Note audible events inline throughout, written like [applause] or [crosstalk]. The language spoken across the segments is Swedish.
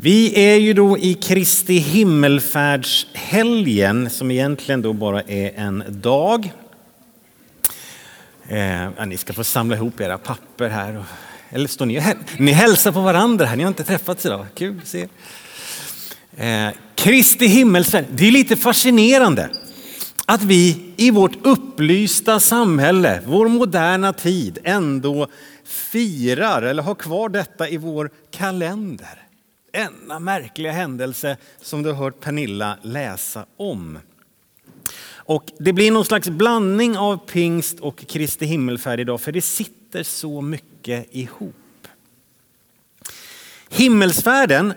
Vi är ju då i Kristi himmelfärdshelgen som egentligen då bara är en dag. Eh, ni ska få samla ihop era papper här. Eller står ni och ni hälsar på varandra här, ni har inte träffats idag. Kul att se. Eh, Kristi himmelsfärd, det är lite fascinerande att vi i vårt upplysta samhälle, vår moderna tid, ändå firar eller har kvar detta i vår kalender. Denna märkliga händelse som du har hört Pernilla läsa om. Och det blir någon slags blandning av pingst och Kristi himmelfärd idag för det sitter så mycket ihop. Himmelsfärden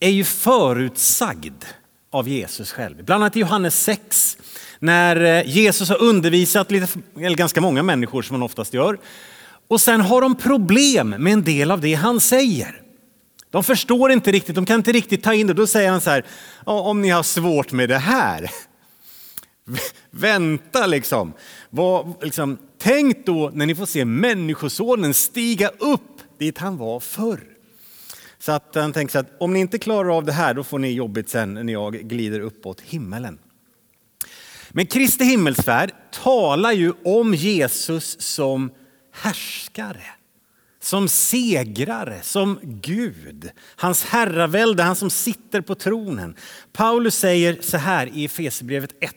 är ju förutsagd av Jesus själv. Bland annat i Johannes 6 när eh, Jesus har undervisat lite, eller ganska många människor som han oftast gör. Och sen har de problem med en del av det han säger. De förstår inte riktigt, de kan inte riktigt ta in det. Då säger han så här, om ni har svårt med det här, [laughs] vänta liksom. Vad, liksom. Tänk då när ni får se Människosonen stiga upp dit han var förr. Så att han tänker så att om ni inte klarar av det här, då får ni jobbigt sen när jag glider uppåt himmelen. Men Kristi himmelsfärd talar ju om Jesus som härskare som segrare, som Gud. Hans herravälde, han som sitter på tronen. Paulus säger så här i Efesierbrevet 1.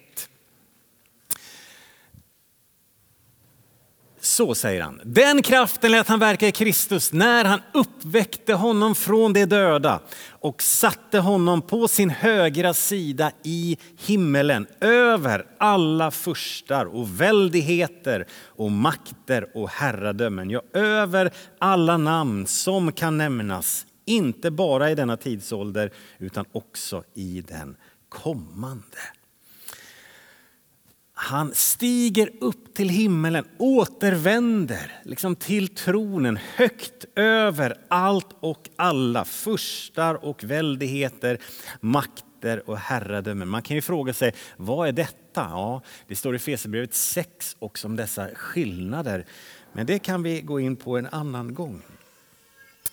Så säger han. Den kraften lät han verka i Kristus när han uppväckte honom från de döda och satte honom på sin högra sida i himmelen över alla furstar och väldigheter och makter och herradömen. Ja, över alla namn som kan nämnas, inte bara i denna tidsålder utan också i den kommande. Han stiger upp till himmelen, återvänder liksom till tronen högt över allt och alla, furstar och väldigheter, makter och herradömen. Man kan ju fråga sig, vad är detta? Ja, det står i Fesebrevet 6 också om dessa skillnader. Men det kan vi gå in på en annan gång.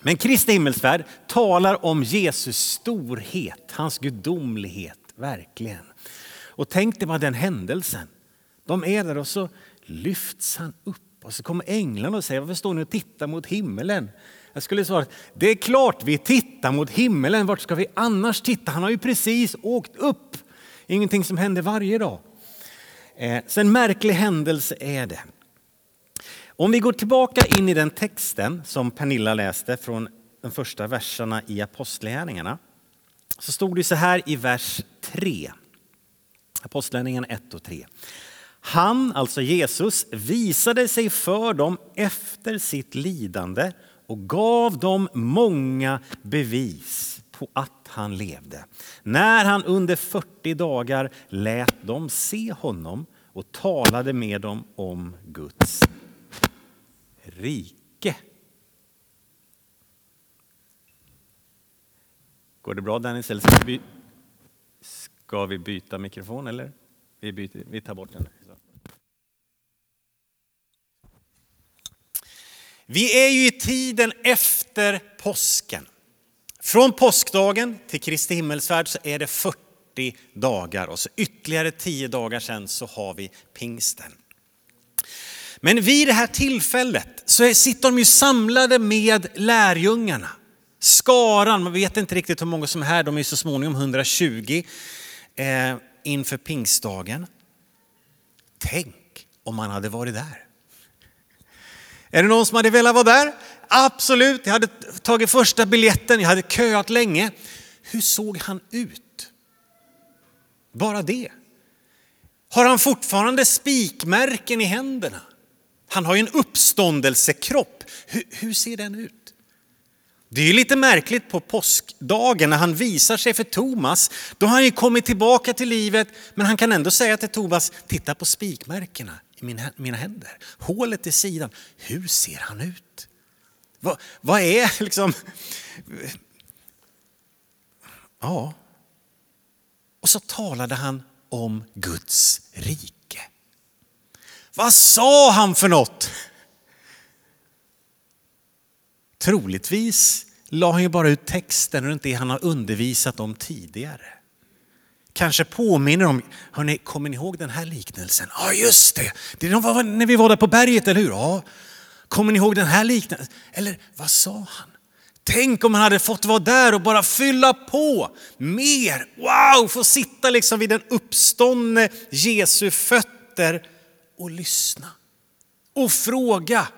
Men Kristi himmelsfärd talar om Jesus storhet, hans gudomlighet, verkligen. Och tänk dig bara den händelsen. De är där och så lyfts han upp och så kommer änglarna och säger varför står ni och tittar mot himmelen? Jag skulle svara det är klart vi tittar mot himmelen. Vart ska vi annars titta? Han har ju precis åkt upp. Ingenting som händer varje dag. Eh, så en märklig händelse är det. Om vi går tillbaka in i den texten som Pernilla läste från de första verserna i Apostlagärningarna så stod det så här i vers 3. Apostlagärningarna 1 och 3. Han, alltså Jesus, visade sig för dem efter sitt lidande och gav dem många bevis på att han levde. När han under 40 dagar lät dem se honom och talade med dem om Guds rike. Går det bra Dennis? Eller ska vi, ska vi byta mikrofon eller? Vi, byter, vi tar bort den. Vi är ju i tiden efter påsken. Från påskdagen till Kristi himmelsfärd så är det 40 dagar och så ytterligare 10 dagar sen så har vi pingsten. Men vid det här tillfället så sitter de ju samlade med lärjungarna. Skaran, man vet inte riktigt hur många som är här, de är så småningom 120 eh, inför pingstdagen. Tänk om man hade varit där. Är det någon som hade velat vara där? Absolut, jag hade tagit första biljetten, jag hade köat länge. Hur såg han ut? Bara det. Har han fortfarande spikmärken i händerna? Han har ju en uppståndelsekropp. Hur, hur ser den ut? Det är lite märkligt på påskdagen när han visar sig för Thomas. Då har han ju kommit tillbaka till livet men han kan ändå säga till Thomas, titta på spikmärkena i mina, mina händer. Hålet i sidan. Hur ser han ut? Vad, vad är [laughs] liksom... Ja. Och så talade han om Guds rike. Vad sa han för något? Troligtvis la han ju bara ut texten runt det han har undervisat om tidigare. Kanske påminner om, hörni, kommer ni ihåg den här liknelsen? Ja, just det, det var när vi var där på berget, eller hur? Ja, kommer ni ihåg den här liknelsen? Eller vad sa han? Tänk om han hade fått vara där och bara fylla på mer. Wow, få sitta liksom vid den uppståndne Jesu fötter och lyssna och fråga.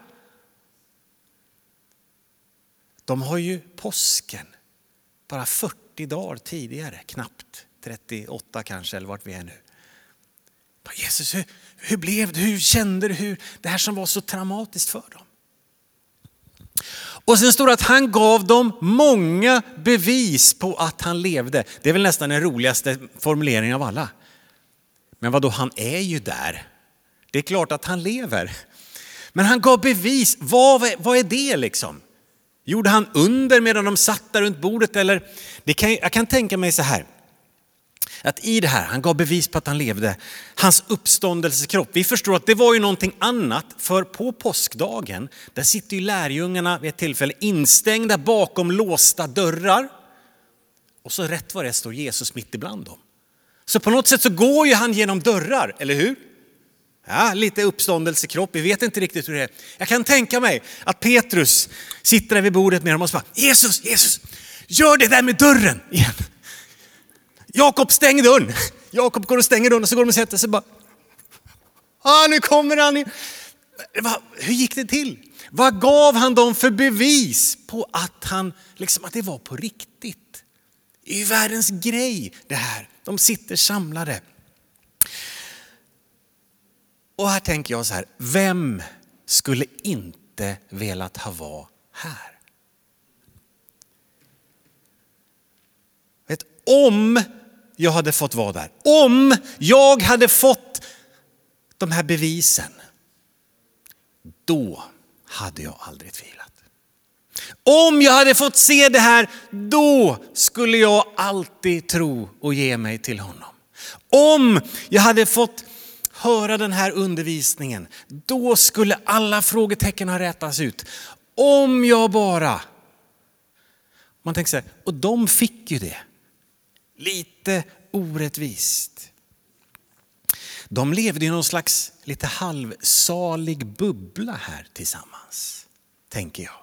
De har ju påsken bara 40 dagar tidigare, knappt 38 kanske, eller vart vi är nu. Jesus, hur, hur blev det? Hur kände du hur, det här som var så traumatiskt för dem? Och sen står det att han gav dem många bevis på att han levde. Det är väl nästan den roligaste formuleringen av alla. Men vadå, han är ju där. Det är klart att han lever. Men han gav bevis. Vad, vad är det liksom? Gjorde han under medan de satt där runt bordet? Eller, det kan, jag kan tänka mig så här. Att i det här, han gav bevis på att han levde, hans uppståndelsekropp. Vi förstår att det var ju någonting annat, för på påskdagen, där sitter ju lärjungarna vid ett tillfälle instängda bakom låsta dörrar. Och så rätt vad det står Jesus mitt ibland dem. Så på något sätt så går ju han genom dörrar, eller hur? Ja, lite uppståndelsekropp, vi vet inte riktigt hur det är. Jag kan tänka mig att Petrus sitter där vid bordet med dem och bara, Jesus, Jesus, gör det där med dörren igen. Jakob stäng dörren. Jakob går och stänger dörren och så går de och sätter sig bara. Ah, nu kommer han. Hur gick det till? Vad gav han dem för bevis på att, han, liksom, att det var på riktigt? Det är ju världens grej det här. De sitter samlade. Och här tänker jag så här, vem skulle inte velat ha vara här? Vet, om jag hade fått vara där, om jag hade fått de här bevisen, då hade jag aldrig tvivlat. Om jag hade fått se det här, då skulle jag alltid tro och ge mig till honom. Om jag hade fått höra den här undervisningen, då skulle alla frågetecken ha rätats ut. Om jag bara... Man tänker så här, och de fick ju det. Lite orättvist. De levde i någon slags lite halvsalig bubbla här tillsammans, tänker jag.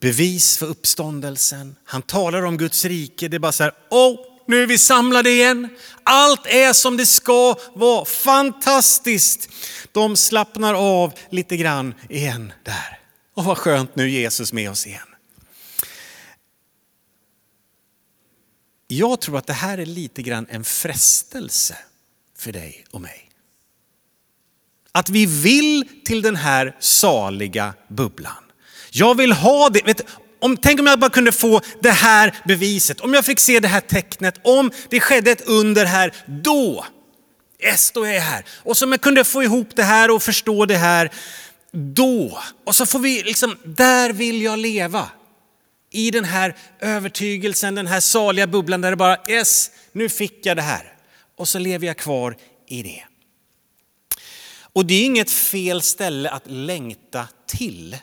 Bevis för uppståndelsen. Han talar om Guds rike. Det är bara så här, oh! Nu är vi samlade igen. Allt är som det ska vara. Fantastiskt. De slappnar av lite grann igen där. Och vad skönt nu Jesus med oss igen. Jag tror att det här är lite grann en frestelse för dig och mig. Att vi vill till den här saliga bubblan. Jag vill ha det. Vet, om, tänk om jag bara kunde få det här beviset, om jag fick se det här tecknet, om det skedde ett under här, då, yes, då är jag här. Och så om jag kunde få ihop det här och förstå det här, då. Och så får vi liksom, där vill jag leva. I den här övertygelsen, den här saliga bubblan där det bara, yes, nu fick jag det här. Och så lever jag kvar i det. Och det är inget fel ställe att längta till.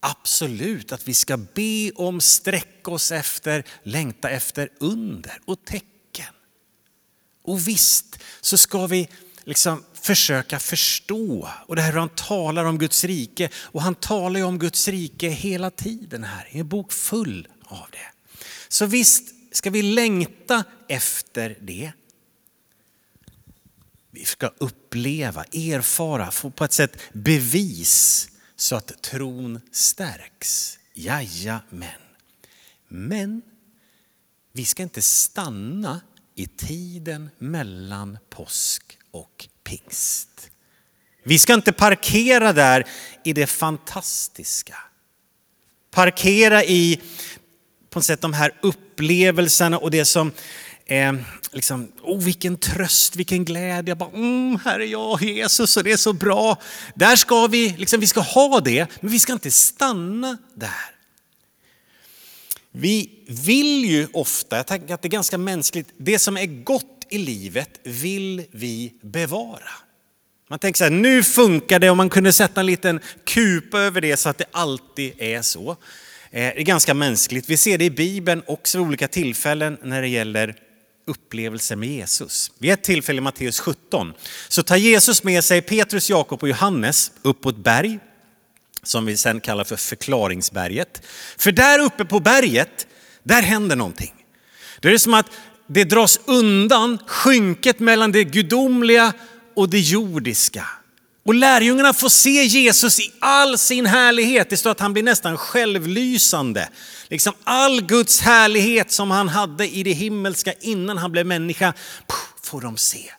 Absolut att vi ska be om, sträcka oss efter, längta efter under och tecken. Och visst så ska vi liksom försöka förstå. Och det här hur han talar om Guds rike. Och han talar ju om Guds rike hela tiden här, i en bok full av det. Så visst ska vi längta efter det. Vi ska uppleva, erfara, få på ett sätt bevis så att tron stärks. Jajamän. Men vi ska inte stanna i tiden mellan påsk och pingst. Vi ska inte parkera där i det fantastiska. Parkera i på något sätt de här upplevelserna och det som eh, liksom, oh, vilken tröst, vilken glädje. Jag bara, mm, här är jag, Jesus, och det är så bra. Där ska vi, liksom, vi ska ha det, men vi ska inte stanna där. Vi vill ju ofta, jag tänker att det är ganska mänskligt, det som är gott i livet vill vi bevara. Man tänker så här, nu funkar det om man kunde sätta en liten kupa över det så att det alltid är så. Eh, det är ganska mänskligt. Vi ser det i Bibeln också vid olika tillfällen när det gäller Upplevelse med Jesus. Vid ett tillfälle i Matteus 17 så tar Jesus med sig Petrus, Jakob och Johannes upp på ett berg som vi sen kallar för förklaringsberget. För där uppe på berget, där händer någonting. Det är som att det dras undan skynket mellan det gudomliga och det jordiska. Och lärjungarna får se Jesus i all sin härlighet. Det står att han blir nästan självlysande. Liksom all Guds härlighet som han hade i det himmelska innan han blev människa får de se.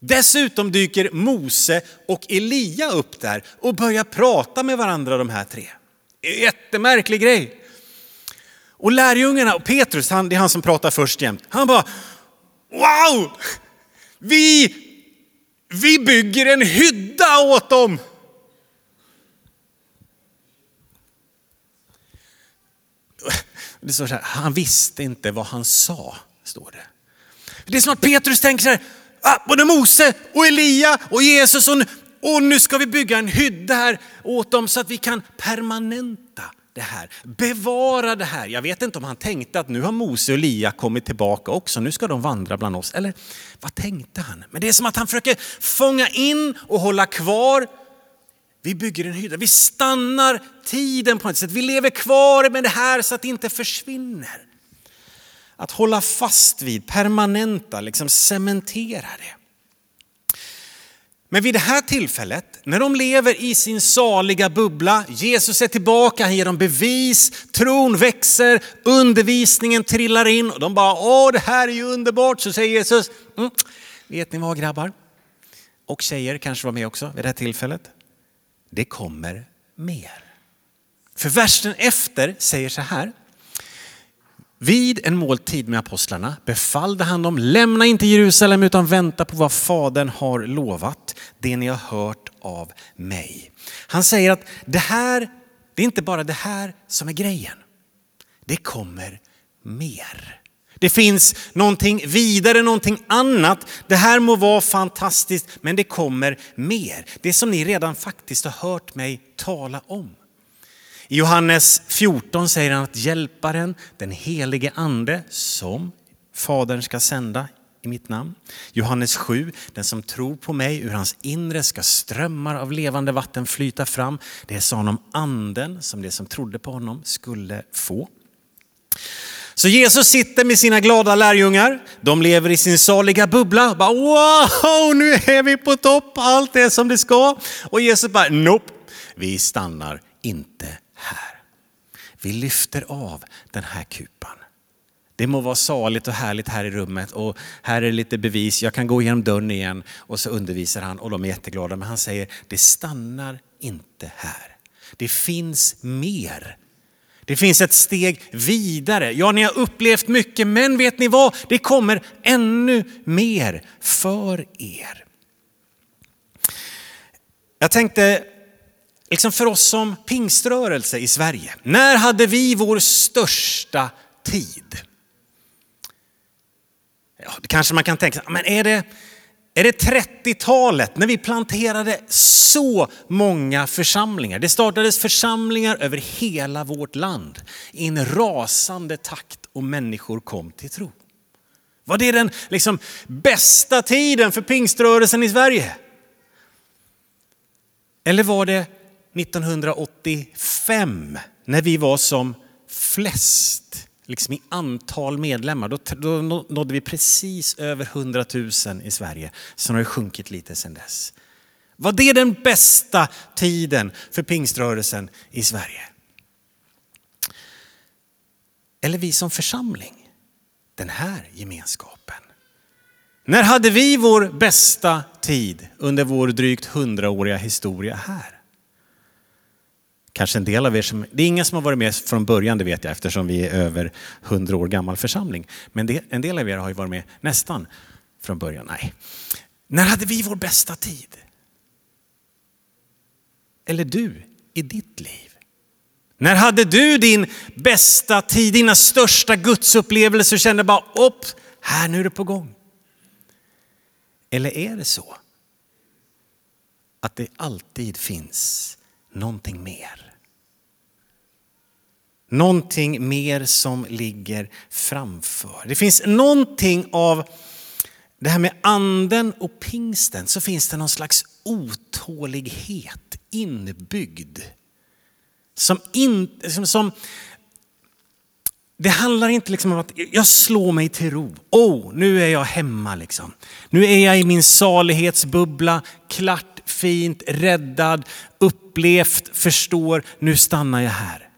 Dessutom dyker Mose och Elia upp där och börjar prata med varandra de här tre. Jättemärklig grej. Och lärjungarna och Petrus, han, det är han som pratar först jämt. Han bara, wow! Vi, vi bygger en hydda åt dem. Det står så här, han visste inte vad han sa, står det. Det är som att Petrus tänker så här, ah, både Mose och Elia och Jesus och, och nu ska vi bygga en hydda här åt dem så att vi kan permanenta det här, bevara det här. Jag vet inte om han tänkte att nu har Mose och Lia kommit tillbaka också, nu ska de vandra bland oss. Eller vad tänkte han? Men det är som att han försöker fånga in och hålla kvar. Vi bygger en hydda, vi stannar tiden på ett sätt. Vi lever kvar med det här så att det inte försvinner. Att hålla fast vid, permanenta, liksom cementera det. Men vid det här tillfället, när de lever i sin saliga bubbla, Jesus är tillbaka, han ger dem bevis, tron växer, undervisningen trillar in och de bara, åh det här är ju underbart, så säger Jesus, mm, vet ni vad grabbar? Och tjejer kanske var med också vid det här tillfället. Det kommer mer. För versen efter säger så här, vid en måltid med apostlarna befallde han dem, lämna inte Jerusalem utan vänta på vad Fadern har lovat, det ni har hört av mig. Han säger att det här, det är inte bara det här som är grejen. Det kommer mer. Det finns någonting vidare, någonting annat. Det här må vara fantastiskt, men det kommer mer. Det som ni redan faktiskt har hört mig tala om. I Johannes 14 säger han att hjälparen, den helige ande som Fadern ska sända i mitt namn. Johannes 7, den som tror på mig, ur hans inre ska strömmar av levande vatten flyta fram. Det sa han om anden som det som trodde på honom skulle få. Så Jesus sitter med sina glada lärjungar. De lever i sin saliga bubbla. Bara, wow, nu är vi på topp, allt är som det ska. Och Jesus bara, nope, vi stannar inte här. Vi lyfter av den här kupan. Det må vara saligt och härligt här i rummet och här är lite bevis. Jag kan gå igenom dörren igen och så undervisar han och de är jätteglada. Men han säger, det stannar inte här. Det finns mer. Det finns ett steg vidare. Ja, ni har upplevt mycket, men vet ni vad? Det kommer ännu mer för er. Jag tänkte liksom för oss som pingströrelse i Sverige. När hade vi vår största tid? Ja, det kanske man kan tänka men är det, är det 30-talet när vi planterade så många församlingar? Det startades församlingar över hela vårt land i en rasande takt och människor kom till tro. Var det den liksom bästa tiden för pingströrelsen i Sverige? Eller var det 1985 när vi var som flest liksom i antal medlemmar. Då, då nådde vi precis över 100 000 i Sverige. Sen har det sjunkit lite sen dess. Var det den bästa tiden för pingströrelsen i Sverige? Eller vi som församling, den här gemenskapen. När hade vi vår bästa tid under vår drygt hundraåriga historia här? Kanske en del av er som, det är ingen som har varit med från början, det vet jag eftersom vi är över hundra år gammal församling. Men det, en del av er har ju varit med nästan från början. Nej. När hade vi vår bästa tid? Eller du i ditt liv? När hade du din bästa tid, dina största gudsupplevelser och kände bara upp, här nu är det på gång? Eller är det så att det alltid finns någonting mer. Någonting mer som ligger framför. Det finns någonting av det här med anden och pingsten så finns det någon slags otålighet inbyggd. Som, in, som, som det handlar inte liksom om att jag slår mig till ro. Oh, nu är jag hemma liksom. Nu är jag i min salighetsbubbla, klart, fint, räddad, upplevt, förstår, nu stannar jag här.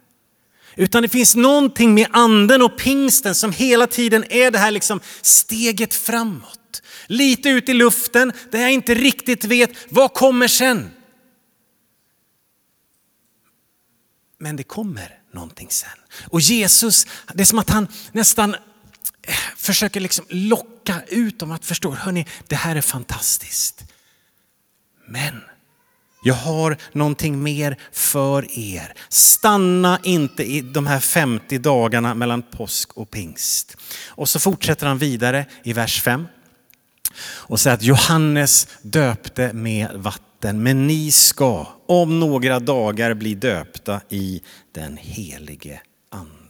Utan det finns någonting med anden och pingsten som hela tiden är det här liksom steget framåt. Lite ut i luften där jag inte riktigt vet vad kommer sen. Men det kommer någonting sen. Och Jesus, det är som att han nästan eh, försöker liksom locka ut dem att förstå, hörni, det här är fantastiskt. Men jag har någonting mer för er. Stanna inte i de här 50 dagarna mellan påsk och pingst. Och så fortsätter han vidare i vers 5 och säger att Johannes döpte med vatten, men ni ska om några dagar bli döpta i den helige ande.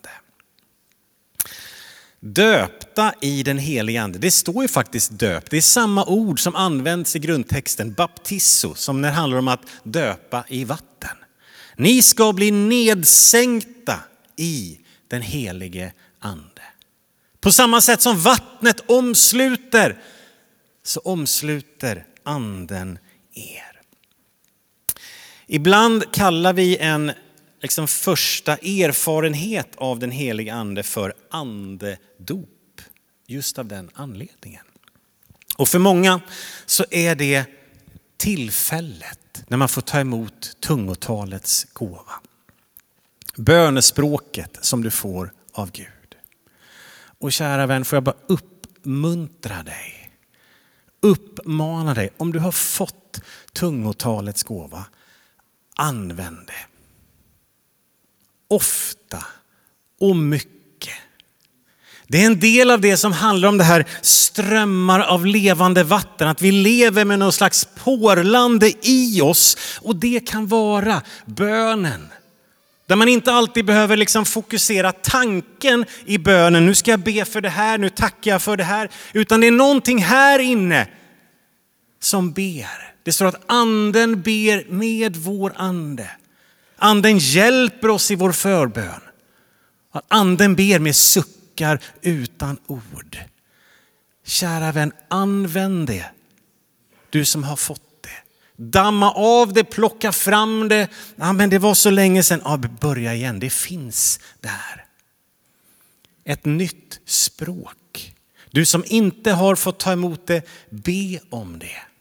Döpta i den helige ande, det står ju faktiskt döpt. Det är samma ord som används i grundtexten, baptisso, som när det handlar om att döpa i vatten. Ni ska bli nedsänkta i den helige ande. På samma sätt som vattnet omsluter så omsluter anden er. Ibland kallar vi en liksom första erfarenhet av den heliga ande för andedop. Just av den anledningen. Och för många så är det tillfället när man får ta emot tungotalets gåva. Bönespråket som du får av Gud. Och kära vän, får jag bara uppmuntra dig uppmana dig, om du har fått tungotalets gåva, använd det. Ofta och mycket. Det är en del av det som handlar om det här strömmar av levande vatten, att vi lever med någon slags porlande i oss och det kan vara bönen. Där man inte alltid behöver liksom fokusera tanken i bönen. Nu ska jag be för det här, nu tackar jag för det här. Utan det är någonting här inne som ber. Det står att anden ber med vår ande. Anden hjälper oss i vår förbön. Att anden ber med suckar utan ord. Kära vän, använd det. Du som har fått det. damma av det, plocka fram det. Ja, men det var så länge sedan. Ja, börja igen, det finns där. Ett nytt språk. Du som inte har fått ta emot det, be om det.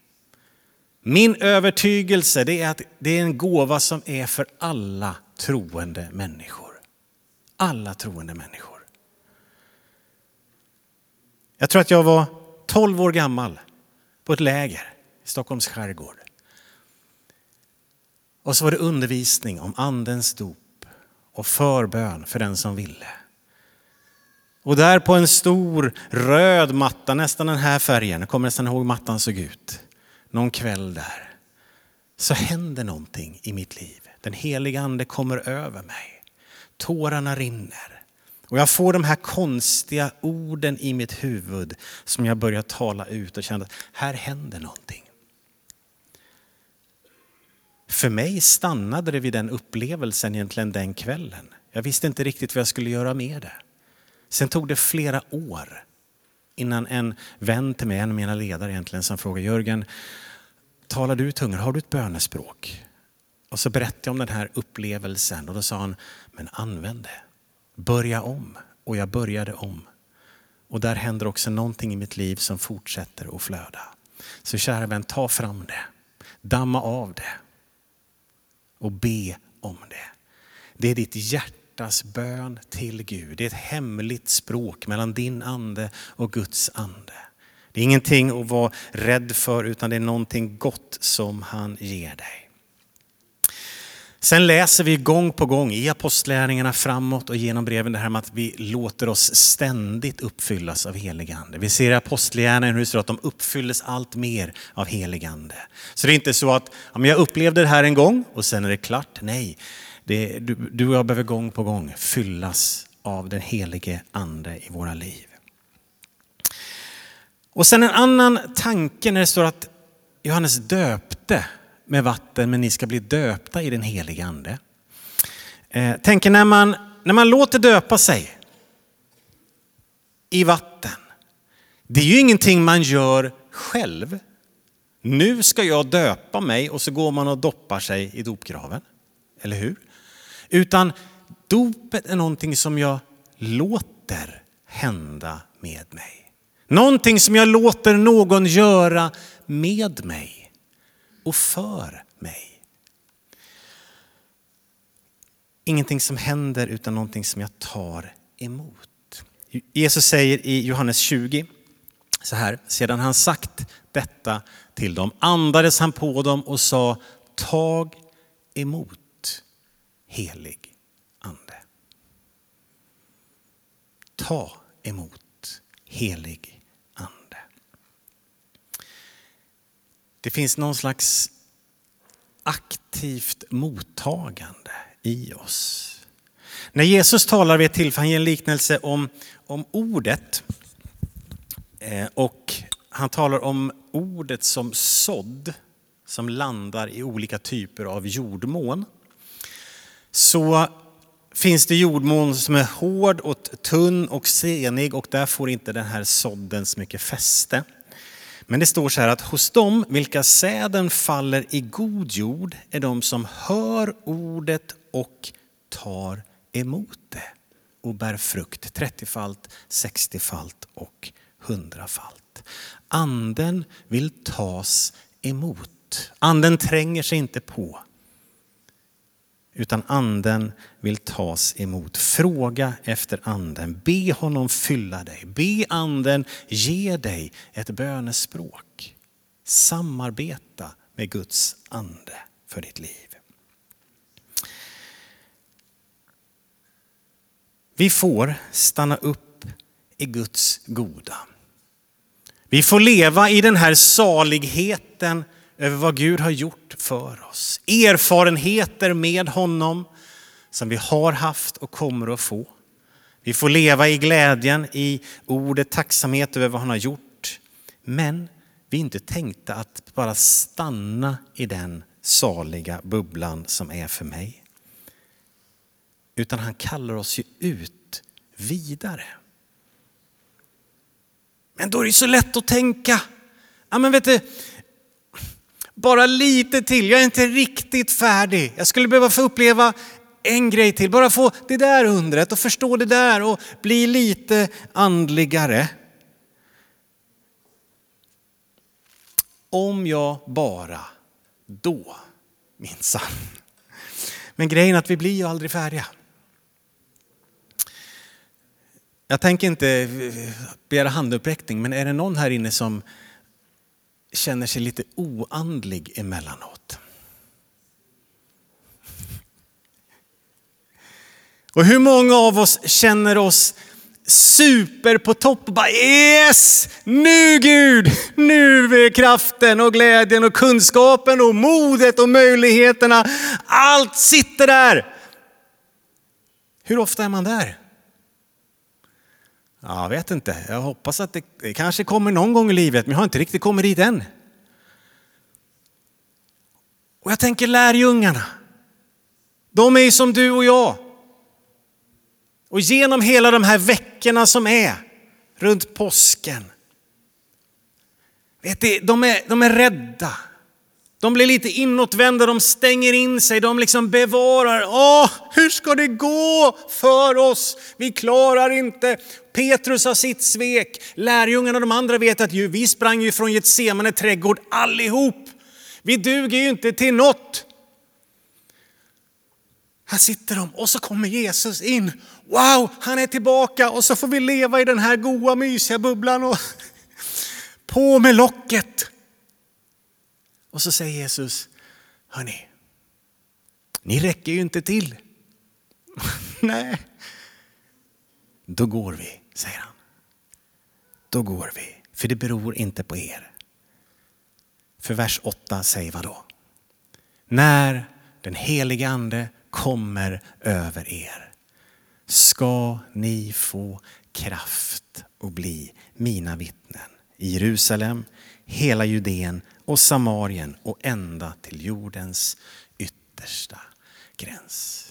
Min övertygelse är att det är en gåva som är för alla troende människor. Alla troende människor. Jag tror att jag var 12 år gammal på ett läger i Stockholms skärgård. Och så var det undervisning om andens dop och förbön för den som ville. Och där på en stor röd matta, nästan den här färgen, jag kommer nästan ihåg hur mattan såg ut, någon kväll där, så händer någonting i mitt liv. Den heliga ande kommer över mig. Tårarna rinner. Och jag får de här konstiga orden i mitt huvud som jag börjar tala ut och känner att här händer någonting. För mig stannade det vid den upplevelsen egentligen den kvällen. Jag visste inte riktigt vad jag skulle göra med det. Sen tog det flera år innan en vän till mig, en av mina ledare egentligen, som frågade Jörgen, talar du tungor? Har du ett bönespråk? Och så berättade jag om den här upplevelsen och då sa han, men använd det. Börja om. Och jag började om. Och där händer också någonting i mitt liv som fortsätter att flöda. Så kära vän, ta fram det. Damma av det och be om det. Det är ditt hjärta hjärtas bön till Gud. Det är ett hemligt språk mellan din ande och Guds ande. Det är ingenting att vara rädd för utan det är någonting gott som han ger dig. Sen läser vi gång på gång i apostlärningarna framåt och genom breven det här med att vi låter oss ständigt uppfyllas av heligande. Vi ser i apostlagärningarna hur det står att de uppfylldes allt mer av heligande. Så det är inte så att ja, jag upplevde det här en gång och sen är det klart. Nej, det, du, du och jag behöver gång på gång fyllas av den helige ande i våra liv. Och sen en annan tanke när det står att Johannes döpte med vatten men ni ska bli döpta i den helige ande. Eh, tänker när man, när man låter döpa sig i vatten. Det är ju ingenting man gör själv. Nu ska jag döpa mig och så går man och doppar sig i dopgraven. Eller hur? Utan dopet är någonting som jag låter hända med mig. Någonting som jag låter någon göra med mig och för mig. Ingenting som händer utan någonting som jag tar emot. Jesus säger i Johannes 20 så här, sedan han sagt detta till dem andades han på dem och sa tag emot helig ande. Ta emot helig ande. Det finns någon slags aktivt mottagande i oss. När Jesus talar vid ett tillfälle, han ger en liknelse om, om ordet. Eh, och han talar om ordet som sådd som landar i olika typer av jordmån. Så finns det jordmån som är hård och tunn och senig och där får inte den här sådden så mycket fäste. Men det står så här att hos dem vilka säden faller i god jord är de som hör ordet och tar emot det och bär frukt 30-falt, 60-falt och 100-falt. Anden vill tas emot. Anden tränger sig inte på utan anden vill tas emot. Fråga efter anden. Be honom fylla dig. Be anden ge dig ett bönespråk. Samarbeta med Guds ande för ditt liv. Vi får stanna upp i Guds goda. Vi får leva i den här saligheten över vad Gud har gjort för oss. Erfarenheter med honom som vi har haft och kommer att få. Vi får leva i glädjen, i ordet tacksamhet över vad han har gjort. Men vi är inte tänkta att bara stanna i den saliga bubblan som är för mig. Utan han kallar oss ju ut vidare. Men då är det så lätt att tänka, ja men vet du, bara lite till, jag är inte riktigt färdig. Jag skulle behöva få uppleva en grej till, bara få det där undret och förstå det där och bli lite andligare. Om jag bara då, minsann. Men grejen är att vi blir ju aldrig färdiga. Jag tänker inte begära handuppräckning, men är det någon här inne som känner sig lite oandlig emellanåt. Och hur många av oss känner oss super på topp och bara yes! Nu Gud! Nu är kraften och glädjen och kunskapen och modet och möjligheterna. Allt sitter där. Hur ofta är man där? Jag vet inte. Jag hoppas att det, det kanske kommer någon gång i livet, men jag har inte riktigt kommit dit än. Och jag tänker lärjungarna. De är ju som du och jag. Och genom hela de här veckorna som är runt påsken. Vet du, de, är, de är rädda. De blir lite inåtvända, de stänger in sig, de liksom bevarar. Åh, hur ska det gå för oss? Vi klarar inte. Petrus har sitt svek. Lärjungarna och de andra vet att ju, vi sprang ju från Getsemane trädgård allihop. Vi duger ju inte till något. Här sitter de och så kommer Jesus in. Wow, han är tillbaka och så får vi leva i den här goa mysiga bubblan och [laughs] på med locket. Och så säger Jesus, hörni, Ni räcker ju inte till. [laughs] Nej. Då går vi, säger han. Då går vi, för det beror inte på er. För vers 8 säger vad då? När den helige ande kommer över er ska ni få kraft och bli mina vittnen i Jerusalem, hela Judeen och Samarien och ända till jordens yttersta gräns.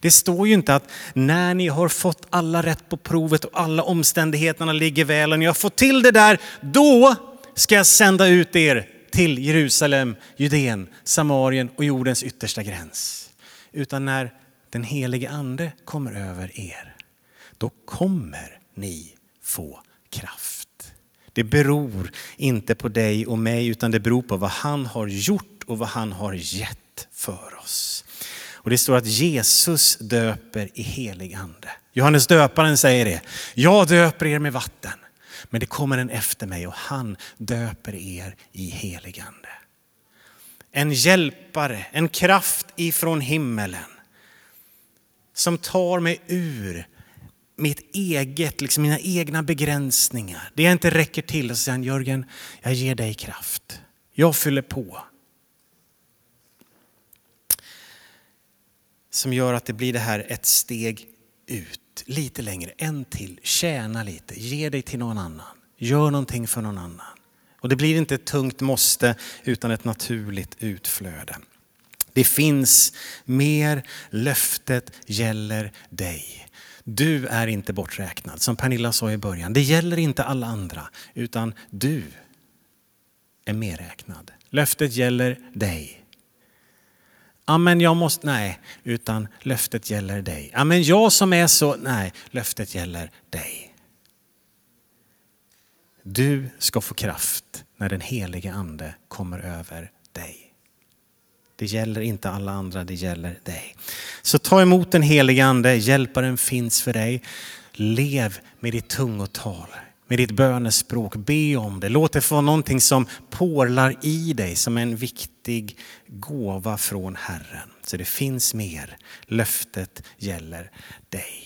Det står ju inte att när ni har fått alla rätt på provet och alla omständigheterna ligger väl och ni har fått till det där, då ska jag sända ut er till Jerusalem, Judeen, Samarien och jordens yttersta gräns. Utan när den helige ande kommer över er, då kommer ni få kraft. Det beror inte på dig och mig utan det beror på vad han har gjort och vad han har gett för oss. Och det står att Jesus döper i helig ande. Johannes döparen säger det. Jag döper er med vatten. Men det kommer en efter mig och han döper er i helig ande. En hjälpare, en kraft ifrån himmelen. Som tar mig ur mitt eget, liksom mina egna begränsningar. Det jag inte räcker till. Och så säger han, Jörgen, jag ger dig kraft. Jag fyller på. Som gör att det blir det här ett steg ut, lite längre, en till, tjäna lite, ge dig till någon annan, gör någonting för någon annan. Och det blir inte ett tungt måste utan ett naturligt utflöde. Det finns mer, löftet gäller dig. Du är inte borträknad, som Pernilla sa i början. Det gäller inte alla andra, utan du är medräknad. Löftet gäller dig. Amen, jag måste, nej, utan löftet gäller dig. Amen, jag som är så, nej, löftet gäller dig. Du ska få kraft när den helige ande kommer över dig. Det gäller inte alla andra, det gäller dig. Så ta emot den helige ande, hjälparen finns för dig. Lev med ditt tungotal, med ditt bönespråk, be om det. Låt det få någonting som porlar i dig som en viktig gåva från Herren. Så det finns mer, löftet gäller dig.